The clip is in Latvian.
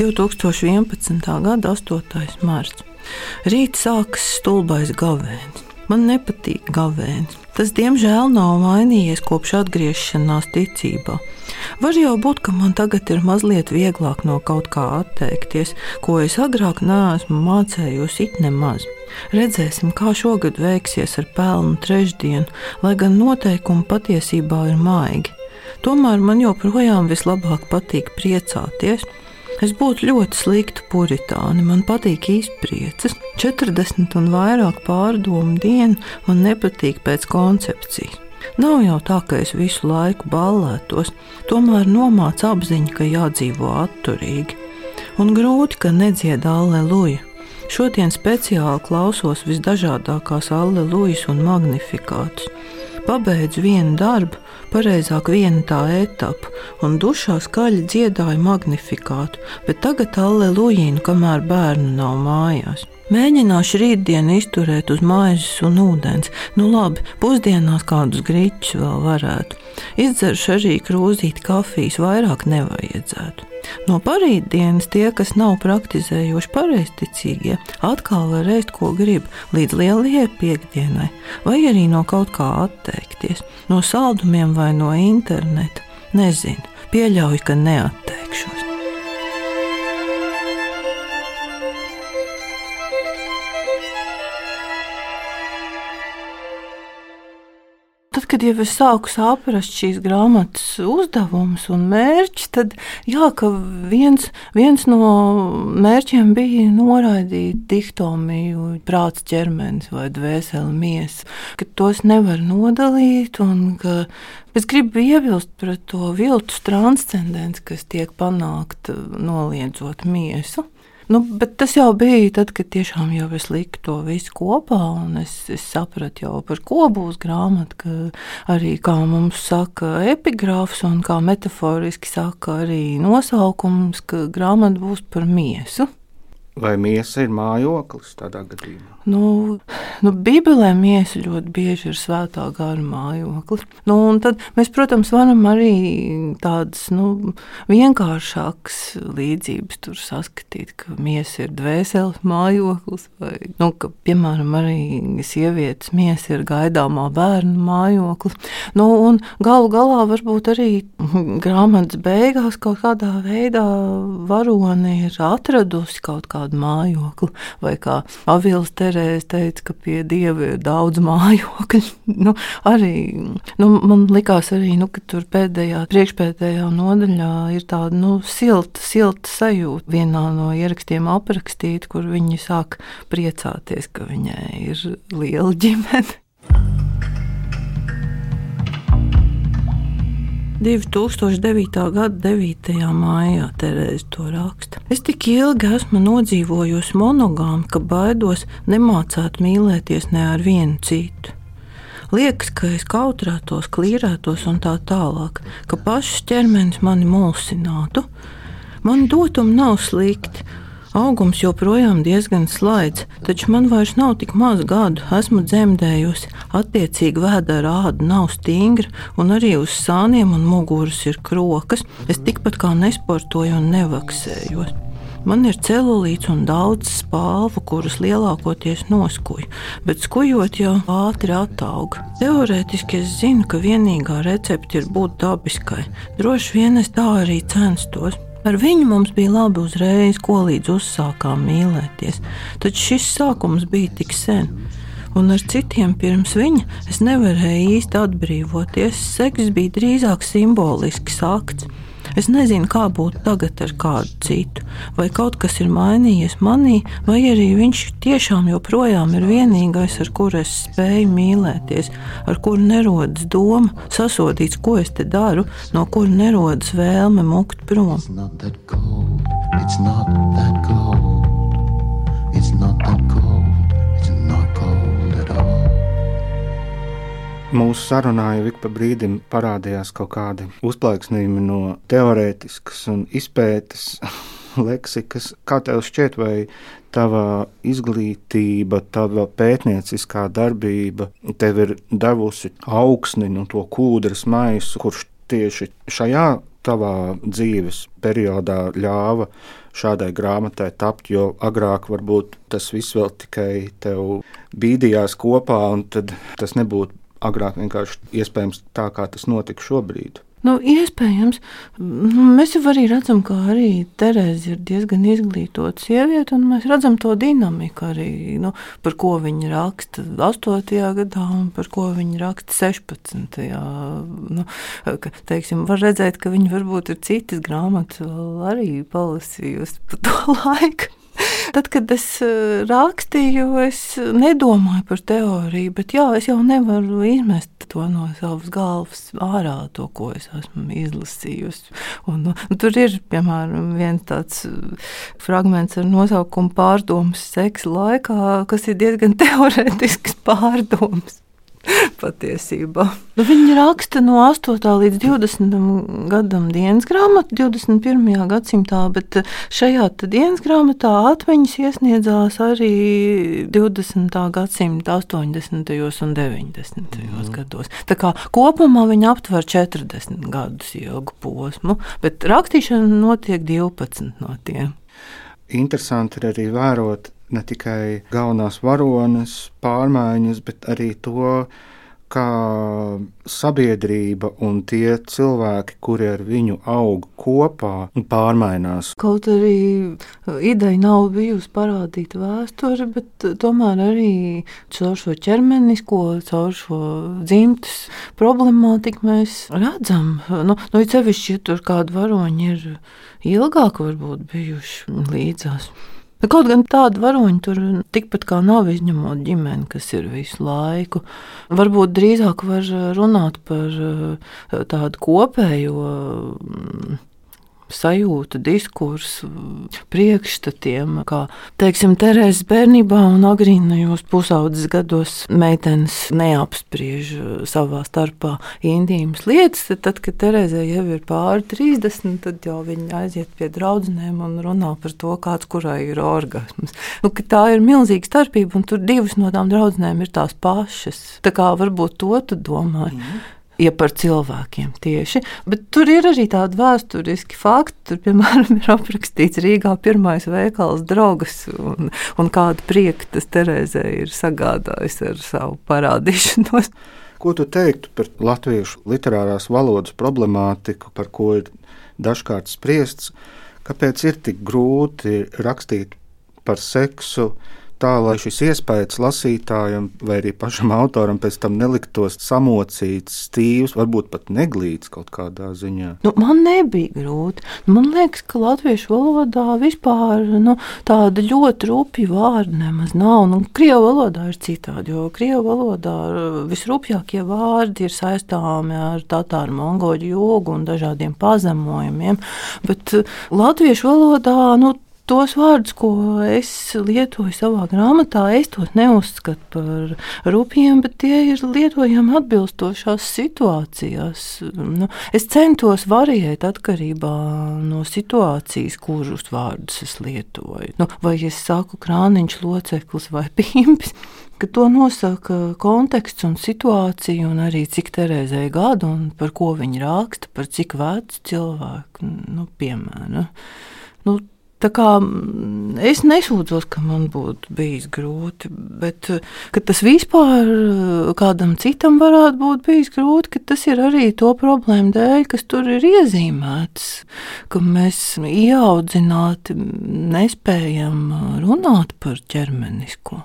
2011. gada 8. marts. Rīt sākas stulbais gavēnis. Man nepatīk gavēnis. Tas, diemžēl, nav mainījies kopš atgriešanās ticībā. Var jau būt, ka man tagad ir mazliet vieglāk no kaut kā atteikties, ko es agrāk neesmu mācējusi it nemaz. Redzēsim, kā šogad veiksies ar pelnu trešdienu, lai gan noteikumi patiesībā ir maigi. Tomēr man joprojām vislabāk patīk priecāties, Es būtu ļoti slikta puritāne, man patīk izpriecas. 40 un vairāk pārdomu dienu man nepatīk pēc koncepcijas. Nav jau tā, ka es visu laiku ballētos, tomēr nomāca apziņa, ka jādzīvo atturīgi. Un grūti, ka nedzied alleluja. Šodien speciāli klausos visdažādākās allelujas un magnifikātus. Pabeidzu vienu darbu, pareizāk viena tā etapa, un dušā skaļi dziedāju magnifikātu, bet tagad allelujīnu, kamēr bērnu nav mājās. Mēģināšu rītdienu izturēt uz maizes un ūdens. Nu labi, pusdienās kādus grīķus vēl varētu. Izdzeršu arī krūzīti kafijas, vairāk nevajadzētu. No parītdienas tie, kas nav praktizējuši pareizticīgie, atkal var ēst, ko grib, līdz lielajai piekdienai, vai arī no kaut kā atteikties, no saldumiem vai no interneta. Nezinu, pieļauju, ka neatteikšos. Kad jau es sāku saprast šīs grāmatas uzdevumus un mērķus, tad jā, viens, viens no mērķiem bija noraidīt dihtomiju, prāts, ķermenis vai dvēseli miesa, ka tos nevar nodalīt un ka Es gribu iebilst pret to viltus transcendenci, kas tiek panākta noliedzot miesu. Nu, bet tas jau bija tad, kad tiešām jau es liku to visu kopā, un es, es sapratu jau par ko būs grāmata, ka arī, kā mums saka, epigrāfs un kā metaforiski saka arī nosaukums, ka grāmata būs par miesu. Vai miesa ir mājoklis tādā gadījumā? Nu, nu, Bībelē miesa ļoti bieži ir svētā gara mājoklis. Nu, tad mēs, protams, varam arī tādas nu, vienkāršākas līdzības tur saskatīt, ka miesa ir dvēseles mājoklis, vai, nu, ka, piemēram, arī sievietes miesa ir gaidāmā bērna mājoklis. Nu, galu galā varbūt arī grāmatas beigās kaut kādā veidā varone ir atradusi kaut kādu mājokli, vai kā Avils te Terēze teica, ka pie dieva ir daudz mājokļu. nu, arī, nu, man likās, arī, nu, ka tur pēdējā, priekšpēdējā nodaļā ir tāda nu, silta, silta sajūta. Vienā no ierakstiem aprakstīt, kur viņi sāk priecāties, ka viņai ir liela ģimene. 2009. gada 9. maijā Terēze to raksta. Es tik ilgi esmu nodzīvojusi monogāmi, ka baidos nemācīt mīlēties ne ar vienu citu. Liekas, ka es kautrētos, klīrētos un tā tālāk, ka pašs ķermenis mani mulsinātu. Man dotumi nav slikti, Augums joprojām diezgan slaids, taču man vairs nav tik maz gadu. Esmu dzemdējusi, attiecīgi vēdera āda nav stingra, un arī uz sāniem un muguras ir krokas. Es tikpat kā nesportoju un nevaksējos. Man ir celulīts un daudz spālu, kuras lielākoties noskuju, bet skujot jau ātri attaug. Teorētiski es zinu, ka vienīgā recepte ir būt dabiskai. Droši vien es tā arī censtos. Ar viņu mums bija labi uzreiz, ko līdz uzsākām mīlēties, taču šis sākums bija tik sen. Un ar citiem pirms viņa es nevarēju īsti atbrīvoties. Seks bija drīzāk simbolisks akts. Es nezinu, kā būtu tagad ar kādu citu, vai kaut kas ir mainījies manī, vai arī viņš tiešām joprojām ir vienīgais, ar kuru es spēju mīlēties, ar kuru nerodas doma, sasodīts, ko es te daru, no kura nerodas vēlme mukt prom. It's not that cold. It's not that cold. It's not that cold. Mūsu sarunā jau ik pa brīdim parādījās kaut kādi uzplaiksnījumi no teorētiskas un izpētes leksikas. Kā tev šķiet, vai tava izglītība, tava pētnieciskā darbība tev ir devusi augsni no to kūdras maisu, kurš tieši šajā tavā dzīves periodā ļāva šādai grāmatai tapt, jo agrāk varbūt tas viss vēl tikai tev bīdījās kopā, un tas nebūtu agrāk vienkārši iespējams tā, kā tas notika šobrīd. Nu, iespējams, nu, mēs jau arī redzam, ka arī Terēze ir diezgan izglītota sieviete, un mēs redzam to dinamiku arī, nu, par ko viņa raksta 8. gadā un par ko viņa raksta 16. Nu, ka, teiksim, var redzēt, ka viņa varbūt ir citas grāmatas arī palasījusi pa to laiku. Tad, kad es eh, rakstīju, es nedomāju par teoriju, bet jā, es jau nevaru izmest to no savas galvas ārā, to, ko es esmu izlasījusi. Un, un, un tur ir, piemēram, viens tāds eh, fragments ar nosaukumu pārdomas seksa laikā, kas ir diezgan teorētisks pārdoms. patiesībā. Nu, viņi raksta no 8. līdz 20. gadam dienas grāmatu, 21. gadsimtā, bet šajā dienas grāmatā atmiņas iesniedzās arī 20. gadsimta 80. un 90. Mm. gados. Tā kā kopumā viņi aptver 40 gadus ilgu posmu, bet rakstīšana notiek 12 no tiem. Interesanti ir arī vērot ne tikai galvenās varonas pārmaiņas, bet arī to, kā sabiedrība un tie cilvēki, kuri ar viņu aug kopā, pārmainās. Kaut arī ideja nav bijusi parādīta vēsture, bet tomēr arī caur šo ķermenisko, caur šo dzimtas problemātiku mēs redzam. Nu, nu, Cevišķi, ja tur kādi varoņi ir ilgāk varbūt bijuši līdzās. Kaut gan tādu varoņu tur tikpat kā nav izņemot ģimeni, kas ir visu laiku. Varbūt drīzāk var runāt par eh, tādu kopējo sajūta, diskursu, priekšstatiem, kā teiksim, Terēzes bērnībā un agrīnajos pusaudzes gados meitenes neapspriež savā starpā intīmas lietas. Tad, kad Terēzē jau ir pāri 30, tad jau viņa aiziet pie draudzenēm un runā par to, kāds kurai ir orgasms. Nu, tā ir milzīga starpība, un tur divas no tām draudzenēm ir tās pašas. Tā kā varbūt to tu domāji. Mm ja par cilvēkiem tieši. Bet tur ir arī tādi vēsturiski fakti. Tur, piemēram, ir aprakstīts Rīgā pirmais veikals draugs un, un kādu prieku tas Terēzē ir sagādājis ar savu parādīšanos. Ko tu teiktu par latviešu literārās valodas problemātiku, par ko ir dažkārt spriests? Kāpēc ir tik grūti rakstīt par seksu, tā, lai šis iespējas lasītājam vai arī pašam autoram pēc tam neliktos samocīts, stīvs, varbūt pat neglīts kaut kādā ziņā. Nu, man nebija grūti. Man liekas, ka latviešu valodā vispār nu, tāda ļoti rupja vārda nemaz nav. Nu, Krievu valodā ir citādi, jo Krievu valodā visrupjākie vārdi ir saistāmi ar tatāru, mongoļu jogu un dažādiem pazemojumiem. Bet latviešu valodā nu, tos vārdus, ko es lietoju savā grāmatā, es tos neuzskatu par rupjiem, bet tie ir lietojami atbilstošās situācijās. Nu, es centos variēt atkarībā no situācijas, kurus vārdus es lietoju. Nu, vai es saku krāniņš, loceklis vai pimpis. Ka to nosaka konteksts un situācija, un arī cik Terēzē gadu, un par ko viņa raksta, par cik vecu cilvēku, nu, piemēram. Nu, Tā kā mm, es nesūdzos, ka man būtu bijis grūti, bet tas vispār eh, kādam citam varētu būt bijis grūti, tas ir arī to problēmu dēļ, kas tur ir iezīmēts, ka mēs ieaudzināti nespējam runāt par ķermenisko.